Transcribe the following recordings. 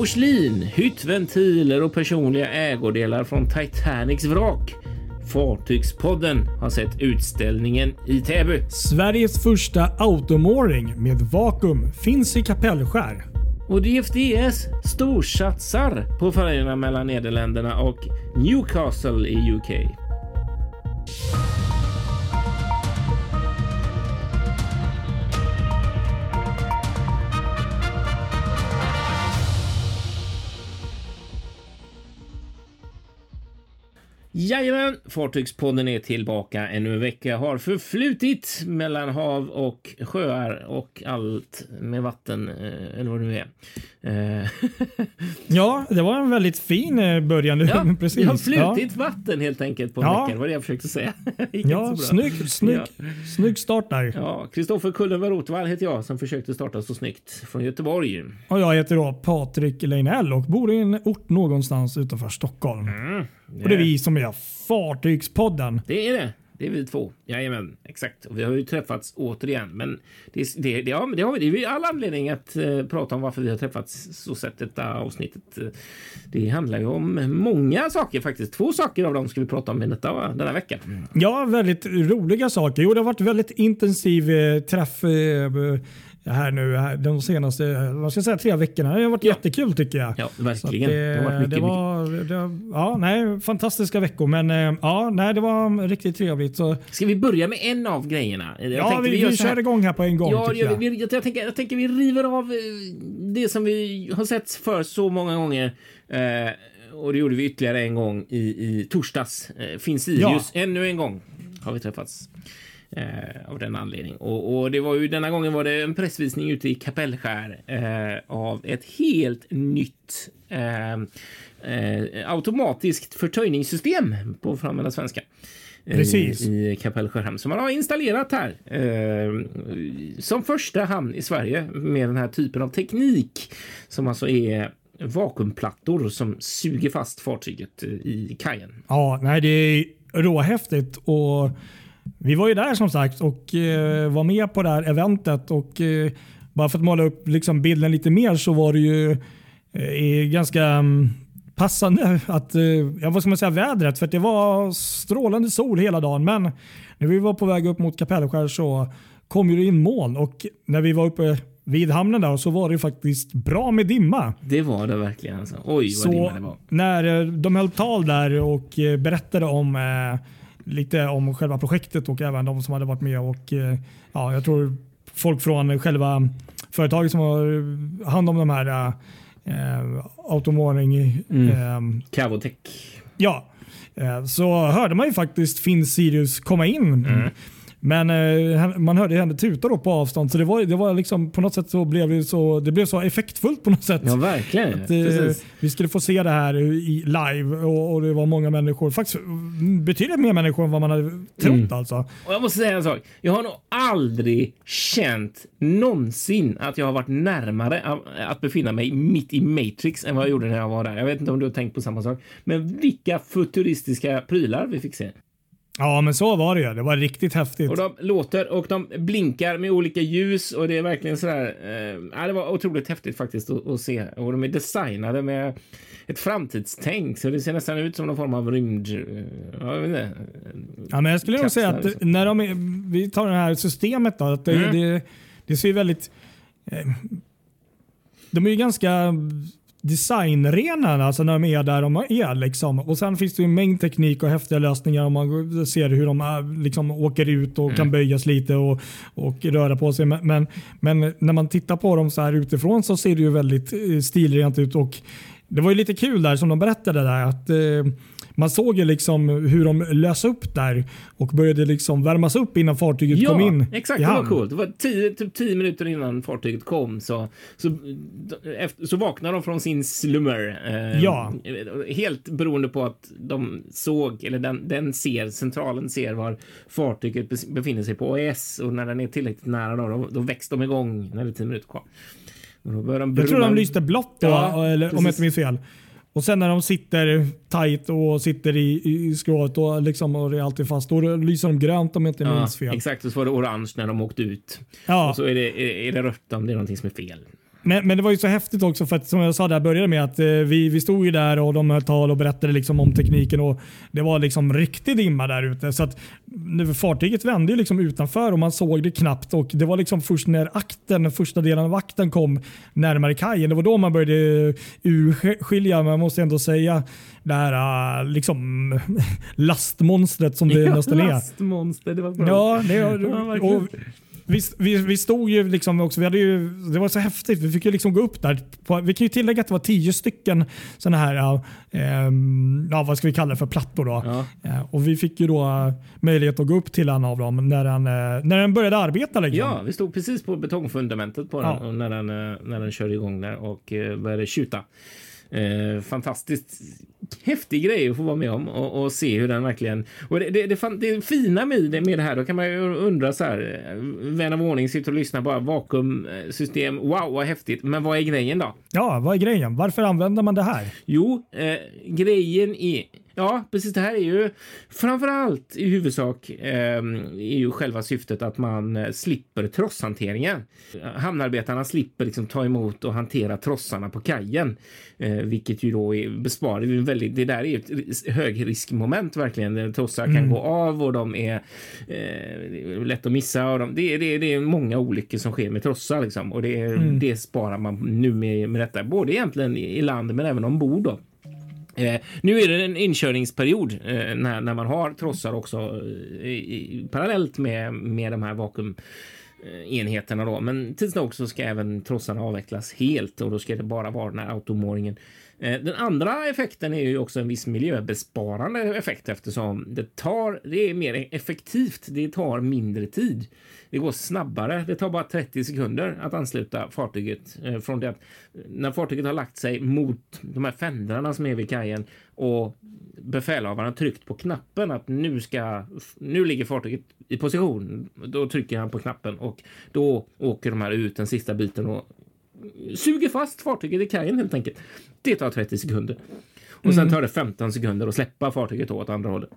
Porslin, hyttventiler och personliga ägodelar från Titanics vrak. Fartygspodden har sett utställningen i Täby. Sveriges första automåring med vakuum finns i Kapellskär. Och DFDS storsatsar på färjorna mellan Nederländerna och Newcastle i UK. Jajamän, Fartygspodden är tillbaka ännu en vecka. Har förflutit mellan hav och sjöar och allt med vatten, eh, eller vad det nu är. Eh, Ja, det var en väldigt fin eh, början. ja, Precis. det har flutit vatten helt enkelt på en Ja. vecka. Det var det jag försökte säga. Ja, ja snygg, snygg, Ja. snygg start där. Ja, Kristoffer Kullenberg Rotvall heter jag som försökte starta så snyggt från Göteborg. Och jag heter då Patrik Leinell och bor i en ort någonstans utanför Stockholm. Mm. Och det är vi som är Fartygspodden. Det är det. Det är vi två. Jajamän, exakt. Och vi har ju träffats återigen. Men det, det, det, ja, det har vi. Det är all anledning att eh, prata om varför vi har träffats så sett detta avsnittet. Det handlar ju om många saker faktiskt. Två saker av dem ska vi prata om i detta, denna vecka. Ja, väldigt roliga saker. Jo, det har varit väldigt intensiv eh, träff eh, här nu de senaste vad ska jag säga, tre veckorna. Det har varit Ja. jättekul tycker jag. Ja, verkligen. det, har varit mycket, det var, det, ja, nej, fantastiska veckor, men eh, ja, nej, det var riktigt trevligt. Så. Ska vi börja med en av grejerna? Jag ja, vi, vi här. kör igång här på en gång. Ja, tycker jag, jag. vi, jag, tänker, jag tänker vi river av eh, det som vi har sett för så många gånger. Eh, och det gjorde vi ytterligare en gång i, i torsdags. Eh, finns Sirius. Ännu en gång har vi träffats. Eh, av den anledning. Och, och det var ju denna gången var det en pressvisning ute i Kapellskär eh, av ett helt nytt eh, automatiskt förtöjningssystem på att använda svenska. Precis. I, Kapellskärhamn som man har installerat här eh, som första hamn i Sverige med den här typen av teknik som alltså är vakuumplattor som suger fast fartyget i kajen. Ja, nej, det är råhäftigt. Och vi var ju där som sagt och eh, var med på det här eventet. Och, eh, bara för att måla upp liksom, bilden lite mer så var det ju eh, ganska mm, passande att, eh, ja, vad ska man säga, vädret. För det var strålande sol hela dagen. Men när vi var på väg upp mot Kapellskär så kom ju det in moln. Och när vi var uppe vid hamnen där så var det faktiskt bra med dimma. Det var det verkligen. Alltså. Oj, vad dimma Så det var. när eh, de höll tal där och eh, berättade om eh, lite om själva projektet och även de som hade varit med och eh, ja, jag tror folk från själva företaget som har hand om de här eh, automåring. Mm. Eh, ja, eh, så hörde man ju faktiskt Finn Sirius komma in. Mm. Men eh, man hörde henne tuta då på avstånd så det var, det var liksom på något sätt så blev det så, det blev så effektfullt på något sätt. Ja, verkligen. Att, eh, vi skulle få se det här i live och, och det var många människor. Faktiskt mm, betydligt mer människor än vad man hade trott Mm. alltså. Och jag måste säga en sak. Jag har nog aldrig känt någonsin att jag har varit närmare att befinna mig mitt i Matrix än vad jag gjorde när jag var där. Jag vet inte om du har tänkt på samma sak. Men vilka futuristiska prylar vi fick se. Ja, men så var det ju. Det var riktigt häftigt. Och de låter och de blinkar med olika ljus och det är verkligen sådär. Eh, det var otroligt häftigt faktiskt att, att se. Och de är designade med ett framtidstänk så det ser nästan ut som någon form av rymd... eh, Ja, jag vet inte. Ja, men jag skulle nog säga att Kapslar, när de är, vi tar det här systemet då, att det, Mm. det, det ser väldigt... Eh, de är ju ganska designrena alltså när de är där de är. Liksom. Och Sen finns det ju en mängd teknik och häftiga lösningar om man ser hur de äh, liksom åker ut och kan böjas lite och, och röra på sig. Men, men, men när man tittar på dem så här utifrån så ser det ju väldigt eh, stilrent ut. Och det var ju lite kul där som de berättade där att eh, man såg ju liksom hur de lös upp där och började liksom värmas upp innan fartyget kom in exakt. i Det var hamn. coolt. Det var tio, typ tio minuter innan fartyget kom så, så, efter, så vaknade de från sin slummer. Eh, Ja. Helt beroende på att de såg, eller den, den ser, centralen ser var fartyget befinner sig på AES och när den är tillräckligt nära då, då, då väcks de igång när det är tio minuter kvar. Och då börjar de Jag tror de lyste blått då, Ja, eller, om jag inte minns fel. Och sen när de sitter tight och sitter i, i skrovet och, liksom, och det är alltid fast, då lyser de grönt om jag inte Ja, minns fel. exakt. Och så var det orange när de åkte ut. Ja. Och så är det, är, är det rött om det är någonting som är fel. Men, men det var ju så häftigt också för att som jag sa där började med att eh, vi, vi stod ju där och de höll tal och berättade liksom om tekniken och det var liksom riktig dimma där ute. Så att fartyget vände ju liksom utanför och man såg det knappt och det var liksom först när akten, första delen av akten kom närmare kajen. Det var då man började urskilja, man måste ändå säga, det här liksom lastmonstret som det ja, nästan är. Lastmonster, det var bra. Ja, det, och, vi, vi, vi stod ju liksom också, vi hade ju, det var så häftigt. Vi fick ju liksom gå upp där. På, vi kan ju tillägga att det var tio stycken sådana här, eh, ja, vad ska vi kalla det för, plattor. Då. Ja. Eh, och vi fick ju då möjlighet att gå upp till en av dem när den, eh, när den började arbeta. Liksom. Ja, vi stod precis på betongfundamentet på den ja. när, den eh, när den körde igång där och eh, började tjuta. Eh, fantastiskt häftig grej att få vara med om och, och se hur den verkligen... Och det, det, det, det fina med det, med det här, då kan man ju undra så här, vän av ordning sitter och lyssnar bara vakuumsystem, wow vad häftigt, men vad är grejen då? Ja, vad är grejen? Varför använder man det här? Jo, eh, grejen är Ja, precis. Det här är ju framför allt i huvudsak eh, är ju själva syftet att man eh, slipper trosshanteringen. Hamnarbetarna slipper liksom ta emot och hantera trossarna på kajen, eh, vilket ju då är besparar. Är väldigt, det där är ett högriskmoment verkligen. Trossar mm. kan gå av och de är eh, lätt att missa. Och de, det, det, det är många olyckor som sker med trossar liksom, och det, mm. det sparar man nu med, med detta, både egentligen i land men även ombord. Då. Eh, nu är det en inkörningsperiod eh, när, när man har trossar också eh, i, i, parallellt med, med de här vakuum enheterna då. Men tids nog så ska även trossarna avvecklas helt och då ska det bara vara den här automåringen. Eh, den andra effekten är ju också en viss miljöbesparande effekt eftersom det tar, det är mer effektivt, det tar mindre tid. Det går snabbare. Det tar bara 30 sekunder att ansluta fartyget eh, från det att när fartyget har lagt sig mot de här fändrarna som är vid kajen och befälhavaren tryckt på knappen att nu ska nu ligger fartyget i position. Då trycker han på knappen och då åker de här ut den sista biten och suger fast fartyget i kajen helt enkelt. Det tar 30 sekunder och sen mm. tar det 15 sekunder att släppa fartyget åt andra hållet.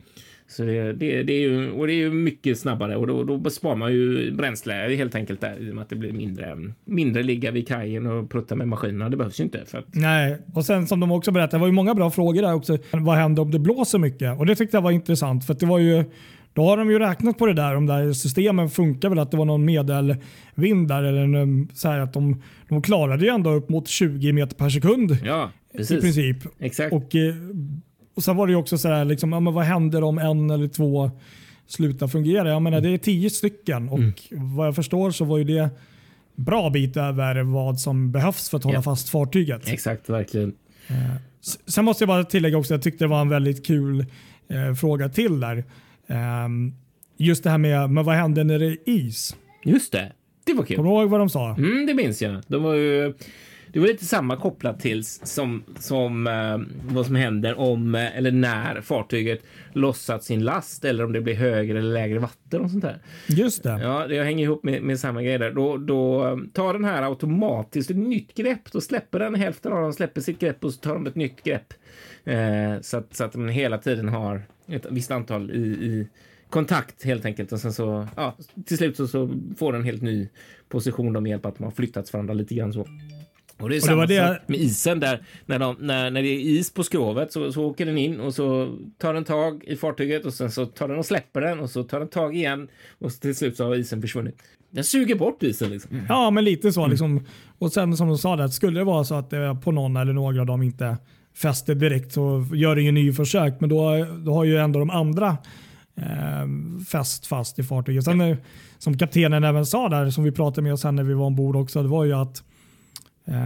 Så det, det, det, är ju, och det är ju mycket snabbare och då, då besparar man ju bränsle helt enkelt där i och med att det blir mindre, mindre ligga vid kajen och prutta med maskinerna. Det behövs ju inte. För att... Nej, och sen som de också berättade, det var ju många bra frågor där också. Vad händer om det blåser mycket? Och det tyckte jag var intressant för det var ju då har de ju räknat på det där. De där systemen funkar väl att det var någon medelvind där. Eller en, så här att de, de klarade ju ändå upp mot 20 meter per sekund. Ja, precis. I princip. Exakt. Och, eh, och sen var det ju också så här, liksom, ja, men vad händer om en eller två slutar fungera? Jag menar, det är tio stycken och mm. vad jag förstår så var ju det bra bit över vad som behövs för att hålla ja. fast fartyget. Exakt, verkligen. Eh, sen måste jag bara tillägga också, jag tyckte det var en väldigt kul eh, fråga till där. Um, just det här med, men vad händer när det är is? Just det, det var kul. Kommer du ihåg vad de sa? Mm, det minns jag. De var ju, det var lite samma kopplat till som, som uh, vad som händer om uh, eller när fartyget lossat sin last eller om det blir högre eller lägre vatten och sånt där. Just det. Ja, det hänger ihop med, med samma grej där. Då, då um, tar den här automatiskt ett nytt grepp. Då släpper den hälften av dem släpper sitt grepp och så tar de ett nytt grepp. Uh, så, att, så att den hela tiden har ett visst antal i, i kontakt helt enkelt och sen så ja, till slut så, så får den en helt ny position med hjälp att man har flyttats varandra lite grann så. Och det är och samma det sak med isen där. När, de, när, när det är is på skrovet så, så åker den in och så tar den tag i fartyget och sen så tar den och släpper den och så tar den tag igen och till slut så har isen försvunnit. Den suger bort isen. Liksom. Mm. Ja, men lite så. Liksom. Och sen som du sa, det, skulle det vara så att det på någon eller några av dem inte fäster direkt så gör det ju ny försök. Men då, då har ju ändå de andra eh, fäst fast i fartyget. Sen, eh, som kaptenen även sa där, som vi pratade med oss när vi var ombord också, det var ju att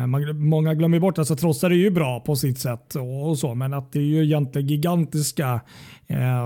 man, många glömmer bort att alltså, trossar är ju bra på sitt sätt och, och, så, men att det är ju egentligen gigantiska eh,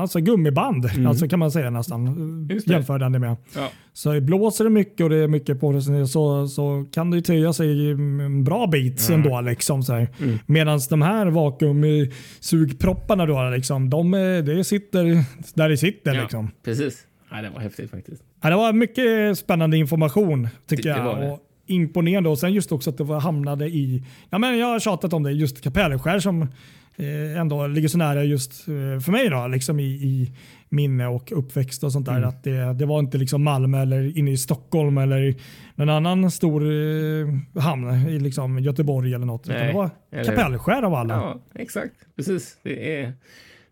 alltså gummiband mm. alltså kan man säga nästan jämförande med. Ja. Så blåser det mycket och det är mycket på så, så kan det töja sig en bra bit mm. ändå. Liksom, mm. Medan de här vakuumsugpropparna då, liksom, de, det sitter där det sitter. Ja, liksom. Precis. Ja, det var häftigt faktiskt. Ja, det var mycket spännande information tycker det, jag. Det imponerande och sen just också att det var, hamnade i, ja men jag har tjatat om det, just Kapellskär som eh, ändå ligger så nära just eh, för mig då, liksom i, i minne och uppväxt och sånt där. Mm. Att det, det var inte liksom Malmö eller inne i Stockholm eller någon annan stor eh, hamn i liksom Göteborg eller något. Nej, det var Kapellskär av alla. Ja, exakt. Precis. Det är,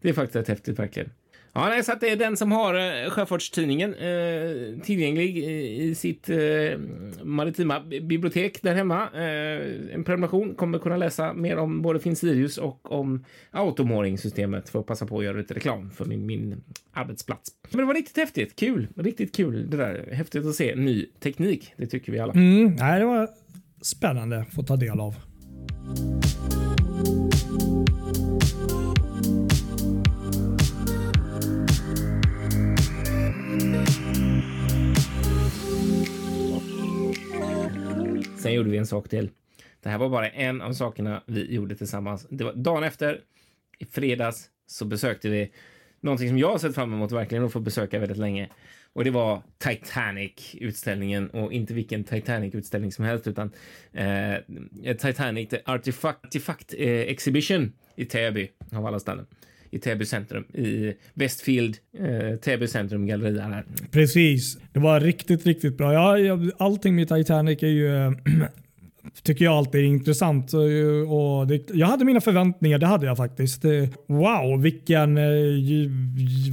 det är faktiskt rätt häftigt verkligen. Ja, nej, så att det är den som har eh, Sjöfartstidningen eh, tillgänglig i, sitt eh, maritima bibliotek där hemma. Eh, en prenumeration kommer kunna läsa mer om både Finsirius och om automålningssystemet för att passa på att göra lite reklam för min, min arbetsplats. Men det var riktigt häftigt. Kul, riktigt kul det där. Häftigt att se ny teknik. Det tycker vi alla. Mm, nej, det var spännande att få ta del av. Mm. gjorde vi en sak till. Det här var bara en av sakerna vi gjorde tillsammans. Det var dagen efter, i fredags, så besökte vi någonting som jag har sett fram emot verkligen att få besöka väldigt länge. Och det var Titanic-utställningen och inte vilken Titanic-utställning som helst utan eh, Titanic The Artifact, Artifact eh, Exhibition i Täby av alla ställen i Täby centrum i Westfield, eh, Täby centrum galleria. Här. Precis, det var riktigt, riktigt bra. Ja, allting med Titanic är ju eh, tycker jag alltid är intressant. Och det, jag hade mina förväntningar, det hade jag faktiskt. Wow, vilken eh,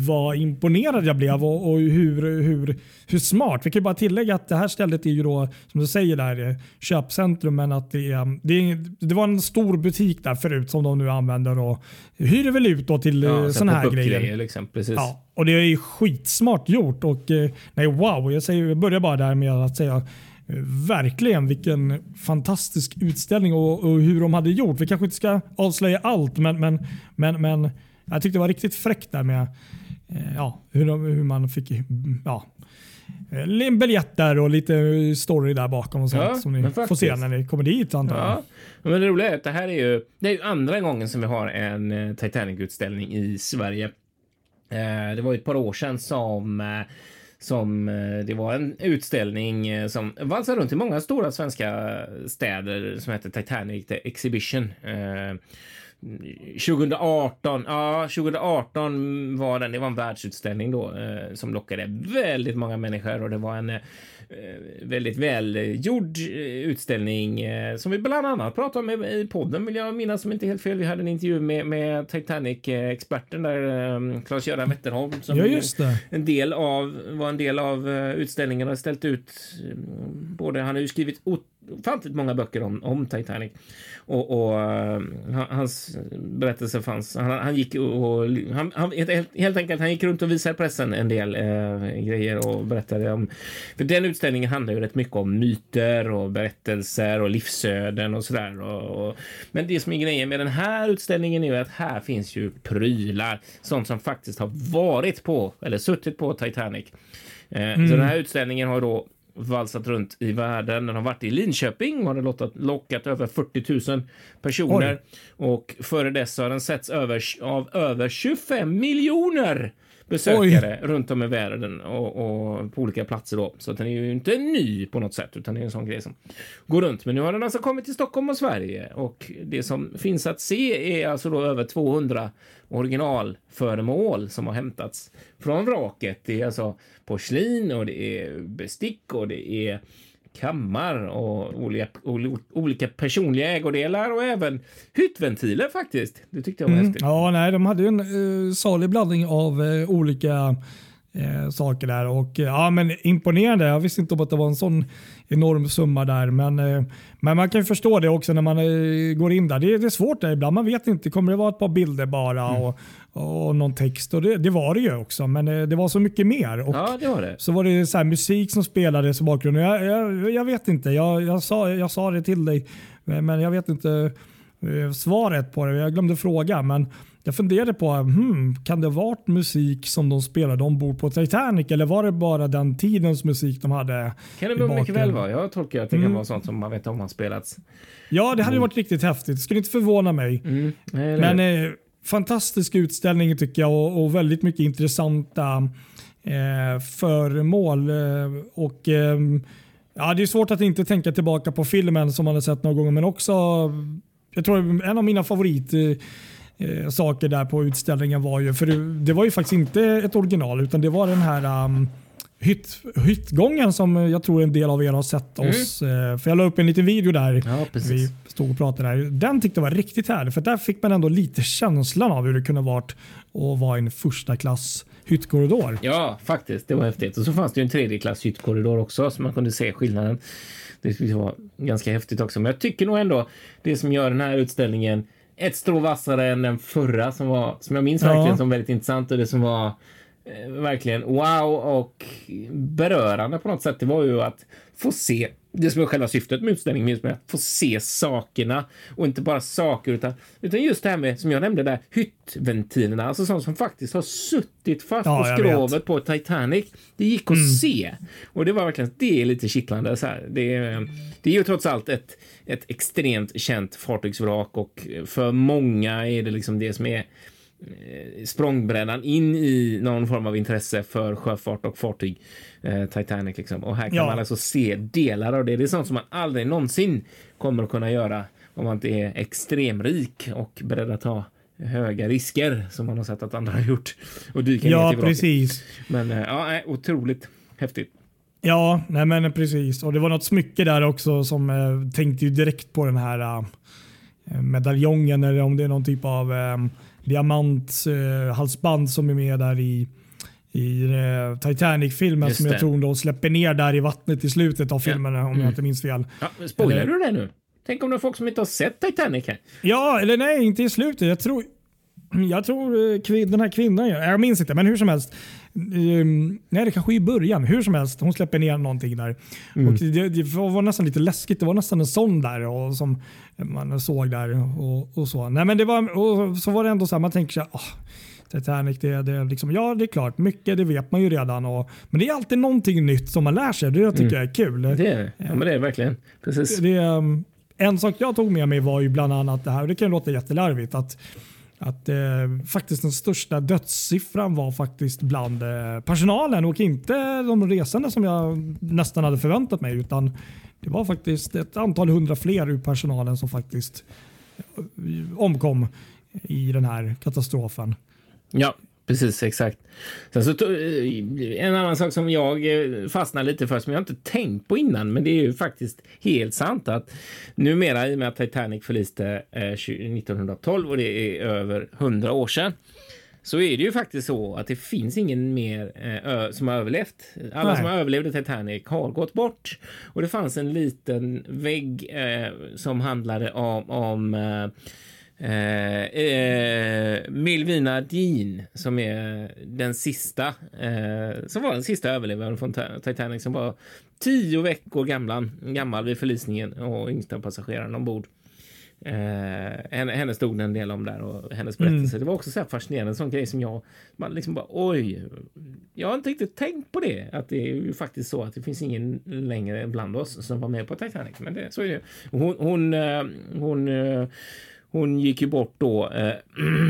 vad imponerad jag blev och, och hur, hur, hur smart. Vi kan bara tillägga att det här stället är ju då, som du säger där, eh, köpcentrum, men att det, det, det var en stor butik där förut som de nu använder och hyr väl ut då till ja, eh, sådana här grejer. Liksom, precis. Ja, och det är skitsmart gjort och nej wow, jag, säger, jag börjar bara där med att säga Verkligen vilken fantastisk utställning och, och, hur de hade gjort. Vi kanske inte ska avslöja allt men, men, men, men jag tyckte det var riktigt fräckt där med eh, ja, hur, de, hur man fick ja, en biljett där och lite story där bakom och sånt ja, som ni får se när ni kommer dit antar jag. Ja. Men det roliga är att det här är ju, det är ju andra gången som vi har en eh, Titanic-utställning i Sverige. Eh, det var ju ett par år sedan som som eh, det var en utställning eh, som valsade runt i många stora svenska städer som hette Titanic The Exhibition. Eh, 2018, ja 2018 var den, det var en världsutställning då som lockade väldigt många människor och det var en väldigt välgjord eh, utställning eh, som vi bland annat pratade om i podden vill jag minnas som inte helt fel. Vi hade en intervju med, med Titanic-experten där Claes-Göran Wetterholm som ja, just det. En del av, var en del av utställningen och ställt ut både, han har ju skrivit ofantligt många böcker om, om Titanic och, och uh, hans berättelse fanns. Han, han gick och, han, han, helt enkelt, han gick runt och visade pressen en del uh, grejer och berättade om. För den utställningen handlar ju rätt mycket om myter och berättelser och livsöden och sådär. Och, och, men det som är grejen med den här utställningen är ju att här finns ju prylar, sånt som faktiskt har varit på eller suttit på Titanic. Uh, mm. Så den här utställningen har då valsat runt i världen. Den har varit i Linköping och har lockat, lockat över 40 000 personer. Oj. Och före dess har den setts över, av över 25 miljoner besökare Oj. runt om i världen och, och, på olika platser då. Så den är ju inte ny på något sätt, utan det är en sån grej som går runt. Men nu har den alltså kommit till Stockholm och Sverige och det som finns att se är alltså då över 200 originalföremål som har hämtats från vraket. Det är alltså porslin och det är bestick och det är kammar och olika, olika personliga ägodelar och även hyttventiler faktiskt. Det tyckte jag var mm. häftigt. Ja, nej, de hade en uh, salig blandning av uh, olika uh, saker där och ja, men imponerande. Jag visste inte om att det var en sån enorm summa där, men, men man kan förstå det också när man går in där. Det, det är svårt där ibland. Man vet inte. Kommer det vara ett par bilder bara mm. och, och någon text. Och det, det, var det ju också, men eh, det var så mycket mer. Och ja, det var det. Så var det så musik som spelades i bakgrunden. Jag, jag, jag vet inte, jag, jag, sa, jag sa det till dig, men jag vet inte eh, svaret på det. Jag glömde fråga. Men jag funderade på, hmm, kan det varit musik som de spelade ombord på Titanic eller var det bara den tidens musik de hade? Kan det mycket väl vara. Jag tolkar att det mm. kan vara sånt som man vet om har spelats. Ja, det hade mm. varit riktigt häftigt. Det skulle inte förvåna mig. Mm. Nej, men eh, fantastisk utställning tycker jag och, och väldigt mycket intressanta eh, föremål. Eh, och, eh, ja, det är svårt att inte tänka tillbaka på filmen som man har sett några gånger men också jag tror en av mina favorit eh, saker där på utställningen var ju, för det, det, var ju faktiskt inte ett original utan det var den här um, hytt, hyttgången som jag tror en del av er har sett mm. oss. Mm. För jag la upp en liten video där. Ja, vi stod och pratade där. Den tyckte jag var riktigt härlig för där fick man ändå lite känslan av hur det kunde varit att vara en första klass hyttkorridor. Ja, faktiskt. Det var häftigt. Och så fanns det ju en tredje klass hyttkorridor också så man kunde se skillnaden. Det var ganska häftigt också. Men jag tycker nog ändå det som gör den här utställningen ett strå vassare än den förra som var som jag minns ja. verkligen som väldigt intressant och det som var eh, verkligen wow och berörande på något sätt. Det var ju att få se det som är själva syftet med utställningen, just med att få se sakerna och inte bara saker utan, utan just det här med som jag nämnde där hyttventilerna, alltså sånt som faktiskt har suttit fast ja, på skrovet på Titanic. Det gick att mm. se och det var verkligen det är lite kittlande så här. Det, det är ju trots allt ett, ett extremt känt fartygsvrak och för många är det liksom det som är Eh, språngbrädan in i någon form av intresse för sjöfart och fartyg. Eh, Titanic liksom. Och här kan ja. man alltså se delar av det. Det är sånt som man aldrig någonsin kommer att kunna göra om man inte är extremrik och beredd att ta höga risker som man har sett att andra har gjort och dyka ja, ner till precis. Men eh, ja, otroligt häftigt. Ja, nej men precis. Och det var något smycke där också som eh, tänkte ju direkt på den här eh, medaljongen eller om det är någon typ av eh, diamanthalsband som är med där i, i uh, Titanic-filmen som jag tror de släpper ner där i vattnet i slutet av filmen ja. om mm. jag inte minns fel. Ja, spoilar du det nu? Tänk om det är folk som inte har sett Titanic här? Ja, eller nej, inte i slutet. Jag tror, jag tror eh, den här kvinnan, jag minns inte, men hur som helst. Um, nej, det kanske är i början. Hur som helst, hon släpper ner någonting där. Mm. Och det, det, var nästan lite läskigt. Det var nästan en sån där och, som man såg där. Och, och så. Nej, men det var, och så var det ändå så här, man tänker så här, oh, Titanic, det, det liksom, ja det är klart, mycket det vet man ju redan. Och, men det är alltid någonting nytt som man lär sig. Det jag tycker mm. jag är kul. Det är, ja, men det är verkligen. Precis. Det, um, en sak jag tog med mig var ju bland annat det här, och det kan låta jättelarvigt, att att eh, faktiskt den största dödssiffran var faktiskt bland eh, personalen och inte de resande som jag nästan hade förväntat mig utan det var faktiskt ett antal hundra fler ur personalen som faktiskt eh, omkom i den här katastrofen. Ja, Precis, exakt. Sen så, eh, en annan sak som jag eh, fastnar lite för som jag inte tänkt på innan, men det är ju faktiskt helt sant att numera i och med att Titanic förliste 1912 eh, och det är över 100 år sedan så är det ju faktiskt så att det finns ingen mer eh, som har överlevt. Alla Nej. som har överlevt Titanic har gått bort och det fanns en liten vägg eh, som handlade om, om eh, Milvina Dean som är den sista, eh, som var den sista överlevaren från Titanic som var tio veckor gamla, gammal vid förlisningen och yngsta passageraren ombord. Eh, henne, henne stod det en del om där och hennes berättelse. Mm. Det var också så fascinerande, en sån grej som jag, man liksom bara oj, jag har inte riktigt tänkt på det, att det är ju faktiskt så att det finns ingen längre bland oss som var med på Titanic, men det, så är det. Hon, hon, eh, hon, hon eh, hon gick ju bort då eh,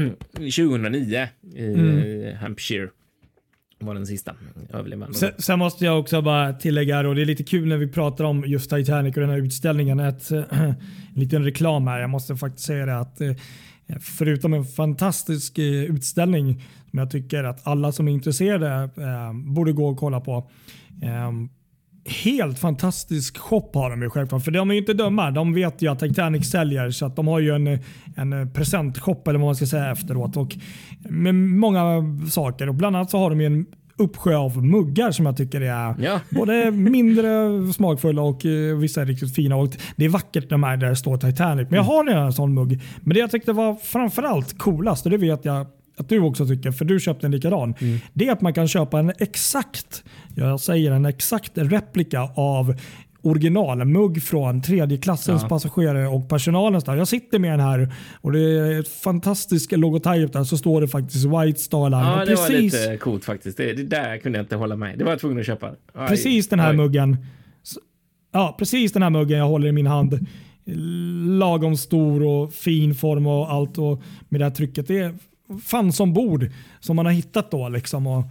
2009 i mm. Hampshire. Var den sista överlevande. Sen, sen, måste jag också bara tillägga, och det är lite kul när vi pratar om just Titanic och den här utställningen, ett, en liten reklam här. Jag måste faktiskt säga det att eh, förutom en fantastisk eh, utställning som jag tycker att alla som är intresserade eh, borde gå och kolla på helt fantastisk shop har de ju självklart. För de är ju inte döma. De vet ju att Titanic säljer så att de har ju en, en presentshop eller vad man ska säga efteråt. Och med många saker. Och bland annat så har de ju en uppsjö av muggar som jag tycker är ja. både mindre smakfulla och uh, vissa är riktigt fina. Och det är vackert de här där det står Titanic. Men jag har redan en sån mugg. Men det jag tyckte var framförallt coolast och det vet jag att du också tycker, för du köpte en likadan. Mm. Det är att man kan köpa en exakt, jag säger en exakt replika av originalmugg från tredje klassens ja. passagerare och personalen. Jag sitter med den här och det är ett fantastiskt logotyp där så står det faktiskt White Star Line. Ja, det precis, var lite coolt faktiskt. Det, det, där kunde jag inte hålla mig. Det var jag tvungen att köpa. Aj, precis den här aj. muggen. Ja, precis den här muggen jag håller i min hand. Lagom stor och fin form och allt och med det här trycket. Det är fanns ombord som man har hittat då. Liksom och,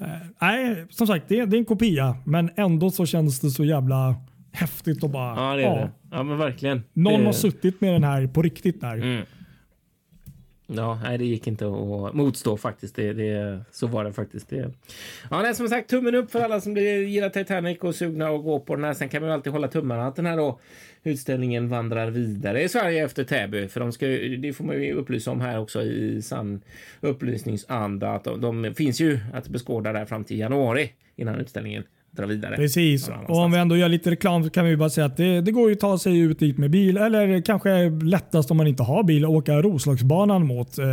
eh, nej, som sagt, det, det, är en kopia, men ändå så känns det så jävla häftigt och bara. Ja, det är ja, det. Ja, men verkligen. Någon det... har suttit med den här på riktigt där. Mm. Ja, nej, det gick inte att motstå faktiskt. Det, det, så var det faktiskt. Det. Ja, nej, som sagt, tummen upp för alla som gillar Titanic och sugna och gå på den här. Sen kan man ju alltid hålla tummarna att den här då utställningen vandrar vidare i Sverige efter Täby. För de ska, det får man ju upplysa om här också i sann upplysningsanda. Att de, de finns ju att beskåda där fram till januari innan utställningen dra vidare. Precis. Och om vi ändå gör lite reklam så kan vi bara säga att det, det går ju att ta sig ut dit med bil eller kanske lättast om man inte har bil åka Roslagsbanan mot eh,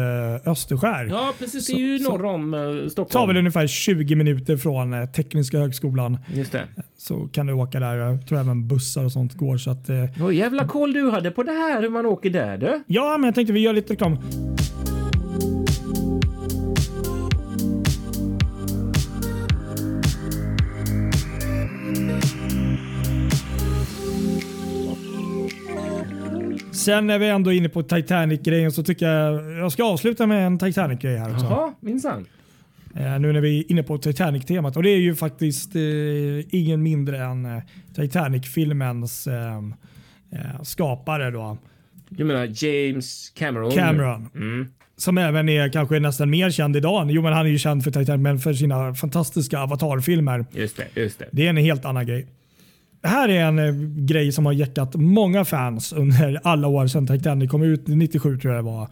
Österskär. Ja, precis. Det är ju norr om eh, Stockholm. tar väl ungefär 20 minuter från eh, Tekniska högskolan. Just det. Så kan du åka där. Jag tror även bussar och sånt går. Så att, eh, oh, jävla koll du hade på det här hur man åker där du. Ja, men jag tänkte vi gör lite reklam. Sen när vi ändå är inne på Titanic-grejen så tycker jag jag ska avsluta med en Titanic-grej här också. Jaha, minsann. Eh, nu när vi är inne på Titanic-temat. Och det är ju faktiskt eh, ingen mindre än eh, Titanic-filmens eh, skapare. Då. Du menar James Cameron? Cameron. Mm. Som även är kanske nästan mer känd idag. Jo, men han är ju känd för Titanic, men för sina fantastiska Avatar-filmer. Just det, just det. Det är en helt annan grej. Det här är en eh, grej som har gäckat många fans under alla år sedan Titanic kom ut. 97 tror jag det var.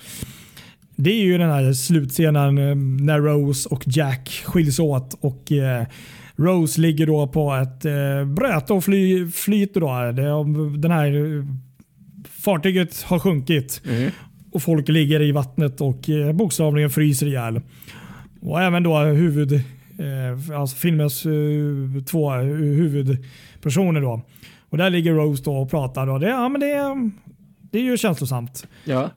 Det är ju den här slutscenen eh, när Rose och Jack skiljs åt och eh, Rose ligger då på ett bräte och fly, flyter. Då. Det, den här fartyget har sjunkit mm. och folk ligger i vattnet och bokstavligen fryser ihjäl. Och även då huvud, Eh, alltså filmens eh, två eh, huvudpersoner. Då. Och där ligger Rose då och pratar. Och det, ja, men det, det är ju känslosamt. Ja.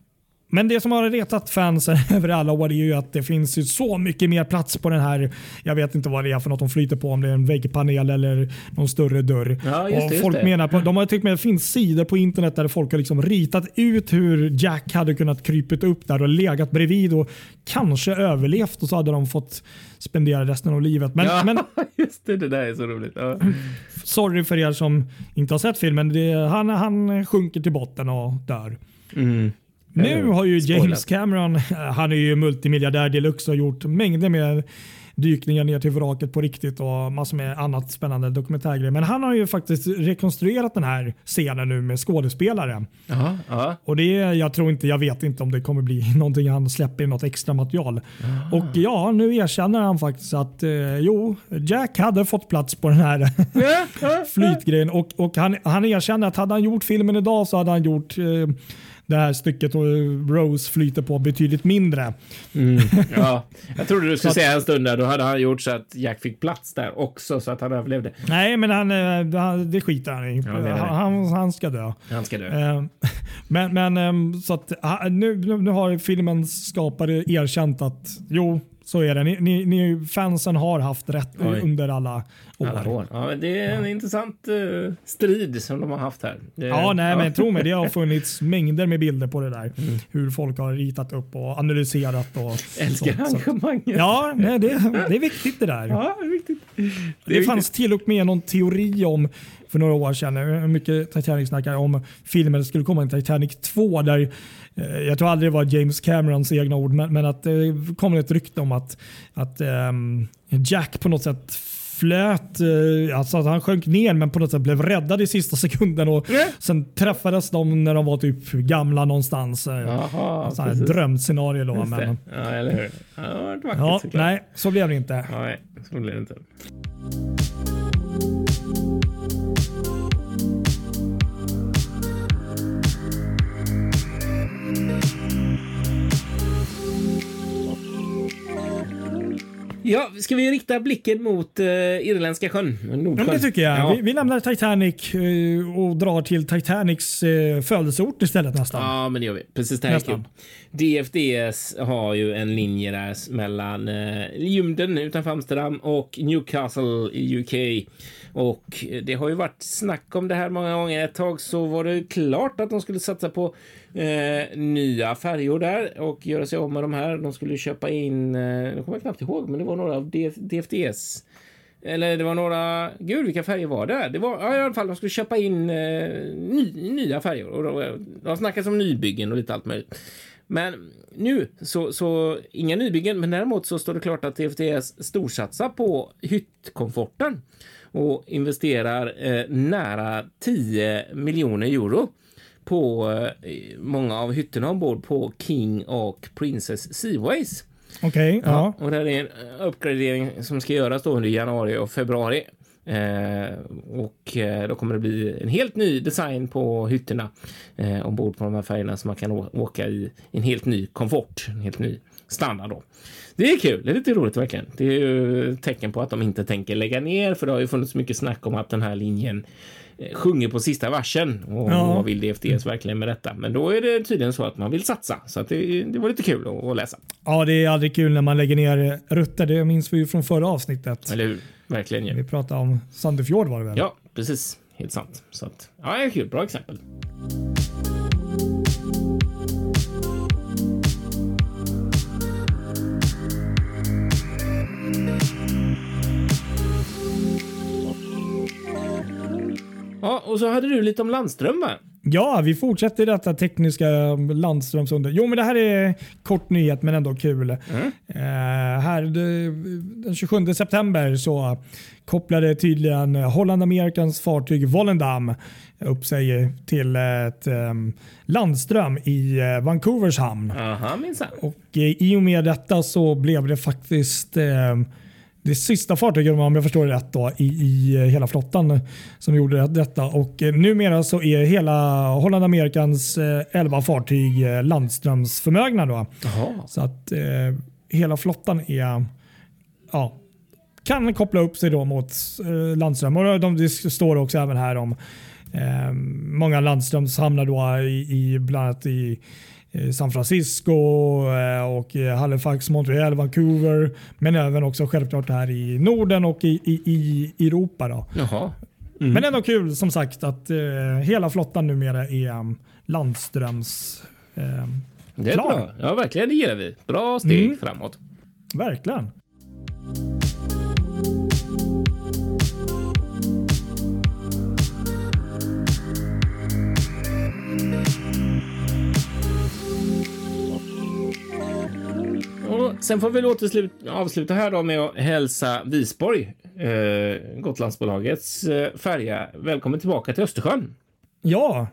Men det som har retat fansen över alla år är ju att det finns ju så mycket mer plats på den här. Jag vet inte vad det är för något de flyter på, om det är en väggpanel eller någon större dörr. Ja, just folk just det. menar på, de har tyckt med det finns sidor på internet där folk har liksom ritat ut hur Jack hade kunnat krypit upp där och legat bredvid och kanske överlevt och så hade de fått spendera resten av livet. Men, ja, men, just det, det där är så roligt. Ja. Sorry för er som inte har sett filmen. Det, han, han sjunker till botten och dör. Mm. Nu har ju James Cameron, han är ju multimiljardär deluxe och gjort mängder med dykningar ner till vraket på riktigt och massor med annat spännande dokumentärgrejer. Men han har ju faktiskt rekonstruerat den här scenen nu med skådespelare. Aha, aha. Och det, jag tror inte, jag vet inte om det kommer bli någonting han släpper i något extra material. Aha. Och ja, nu erkänner han faktiskt att eh, jo, Jack hade fått plats på den här flytgrejen och, och han, han erkänner att hade han gjort filmen idag så hade han gjort eh, det här stycket och Rose flyter på betydligt mindre. Mm, ja. Jag trodde du skulle säga en stund där, då hade han gjort så att Jack fick plats där också så att han överlevde. Nej, men han, eh, det skiter han i. Ja, han, han, ska dö. Han ska dö. Eh, men, men ehm, så att nu, nu har filmens skapare erkänt att jo, så är det. Ni, ni, ni fansen har haft rätt Oj. under alla år. Alla år. Ja, det är en ja. intressant uh, strid som de har haft här. Det, ja, nej, ja. men tro mig, det har funnits mängder med bilder på det där. Mm. Hur folk har ritat upp och analyserat. Och Älskar engagemanget. Ja, nej, det, det är viktigt det där. Ja, det, är viktigt. det, det fanns till och med någon teori om för några år sedan, mycket Titanic-snackar om filmen skulle komma en Titanic 2 där Eh, jag tror aldrig det var James Camerons egna ord, men, men att det kom ett rykte om att, att um, Jack på något sätt flöt, uh, alltså att han sjönk ner men på något sätt blev räddad i sista sekunden och mm. sen träffades de när de var typ gamla någonstans. Eh, Jaha, alltså ett drömscenario då. Men, ja, eller hur. Ja, det var vackert, ja, nej, så blev det inte. Nej, så blev det inte. Ja, ska vi rikta blicken mot uh, Irländska sjön? Nordsjön. Ja, det tycker jag. Ja. Vi, vi, lämnar Titanic uh, och drar till Titanics uh, födelseort istället nästan. Ja, men det gör vi. Precis, det här nästan. DFDS har ju en linje där mellan uh, Ljumden utanför Amsterdam och Newcastle i UK. Och det har ju varit snack om det här många gånger. Ett tag så var det klart att de skulle satsa på eh, nya färjor där och göra sig av med de här. De skulle köpa in, eh, jag kommer knappt ihåg, men det var några av DFDS. Eller det var några, gud vilka färger var det? Det var ja, i alla fall, de skulle köpa in eh, ny, nya färjor. Och de, de har snackat om nybyggen och lite allt möjligt. Men nu så, så inga nybyggen, men däremot så står det klart att TFTS storsatsar på hyttkomforten och investerar eh, nära 10 miljoner euro på eh, många av hytterna ombord på King och Princess Seaways. Okej, okay, ja. ja. Och det är en uppgradering som ska göras då under januari och februari. Eh, och eh, då kommer det bli en helt ny design på hytterna eh, ombord på de här färgerna så man kan åka i en helt ny komfort, en helt ny standard då. Det är kul. Det är lite roligt verkligen. Det är ju tecken på att de inte tänker lägga ner, för det har ju funnits mycket snack om att den här linjen eh, sjunger på sista versen och ja. vad vill DFDS verkligen med detta? Men då är det tydligen så att man vill satsa så det, det var lite kul att, att, läsa. Ja, det är aldrig kul när man lägger ner rutter. Det minns vi ju från förra avsnittet. Eller hur? Verkligen. Ja. Vi pratade om Sandefjord var det väl? Ja, precis. Helt sant. Så att, ja, kul. Bra exempel. Ja, och så hade du lite om Landström va? Ja, vi fortsätter detta tekniska landströmsunder. Jo, men det här är kort nyhet men ändå kul. Mm. Uh, här, den 27 september så kopplade tydligen Holland Amerikans fartyg Volendam upp sig till ett um, landström i uh, Vancouvers hamn. Aha, minsann. Och uh, i och med detta så blev det faktiskt uh, det sista fartyget om jag förstår det rätt då, i, i hela flottan som gjorde detta. Och eh, numera så är hela Holland Amerikans 11 eh, fartyg eh, landströmsförmögna. Då. Så att eh, hela flottan är ja, kan koppla upp sig då mot eh, landström. Och de, det står också även här om eh, många landströmshamnar då i, i bland annat i San Francisco eh, och Halifax, Montreal, Vancouver. Men även också självklart här i Norden och i, i, i Europa. Då. Mm. Men ändå kul som sagt att eh, hela flottan numera är um, landströms eh, Det är klar. bra. Ja, verkligen. Det gillar vi. Bra steg mm. framåt. Verkligen. Sen får vi väl avsluta här då med att hälsa Visborg, eh, Gotlandsbolagets eh, färja, välkommen tillbaka till Östersjön. Ja,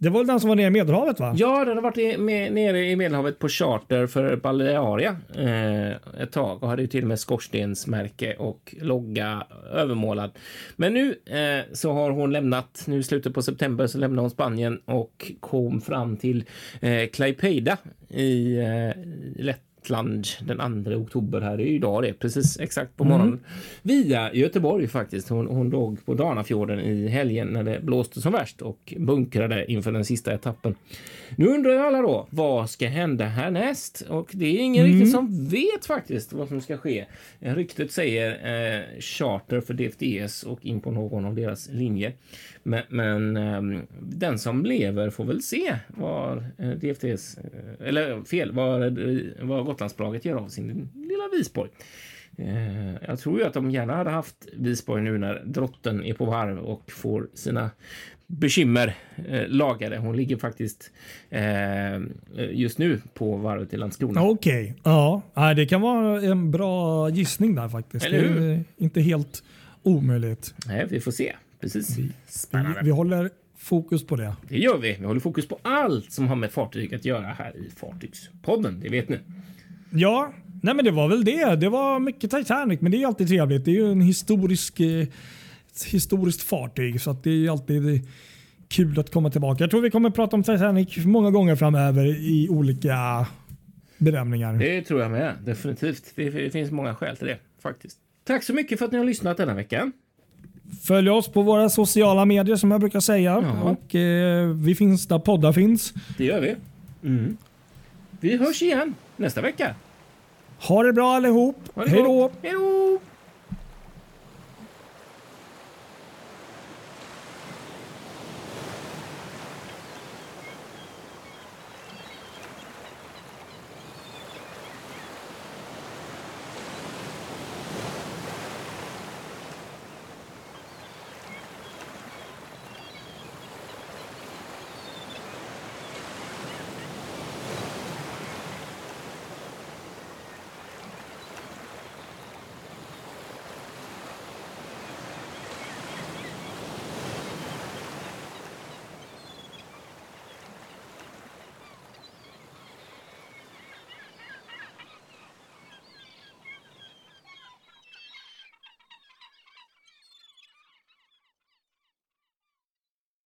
det var den som var nere i Medelhavet va? Ja, den har varit med, nere i Medelhavet på charter för Balearia eh, ett tag och hade ju till och med skorstensmärke och logga övermålad. Men nu eh, så har hon lämnat, nu i slutet på september så lämnade hon Spanien och kom fram till eh, Klaipeda i eh, Lätt Gotland den 2 oktober här. Det är idag det, precis exakt på morgonen. Mm. Via Göteborg faktiskt. Hon, hon låg på Danafjorden i helgen när det blåste som värst och bunkrade inför den sista etappen. Nu undrar ju alla då, vad ska hända härnäst? Och det är ingen mm. riktigt som vet faktiskt vad som ska ske. Ryktet säger eh, charter för DFDS och in på någon av deras linjer. Men, men um, den som lever får väl se vad uh, DFTs, uh, eller fel, vad, vad Gotlandsbolaget gör av sin lilla Visborg. Jag tror ju att de gärna hade haft Visborg nu när drotten är på varv och får sina bekymmer eh, lagade. Hon ligger faktiskt eh, just nu på varvet i Landskrona. Okej, okay. ja, det kan vara en bra gissning där faktiskt. Det är inte helt omöjligt. Nej, vi får se precis. Vi, vi, vi, håller fokus på det. Det gör vi. Vi håller fokus på allt som har med fartyg att göra här i Fartygspodden. Det vet ni. Ja, nej men det var väl det. Det var mycket Titanic, men det är alltid trevligt. Det är ju en historisk, eh, historiskt fartyg så att det är alltid kul att komma tillbaka. Jag tror vi kommer prata om Titanic många gånger framöver i olika bedömningar. Det tror jag med. Definitivt. Det finns många skäl till det faktiskt. Tack så mycket för att ni har lyssnat denna vecka. Följ oss på våra sociala medier som jag brukar säga. Jaha. Och eh, Vi finns där poddar finns. Det gör vi. Mm. Vi hörs igen nästa vecka. Ha det bra allihop. Hej då! Hej då!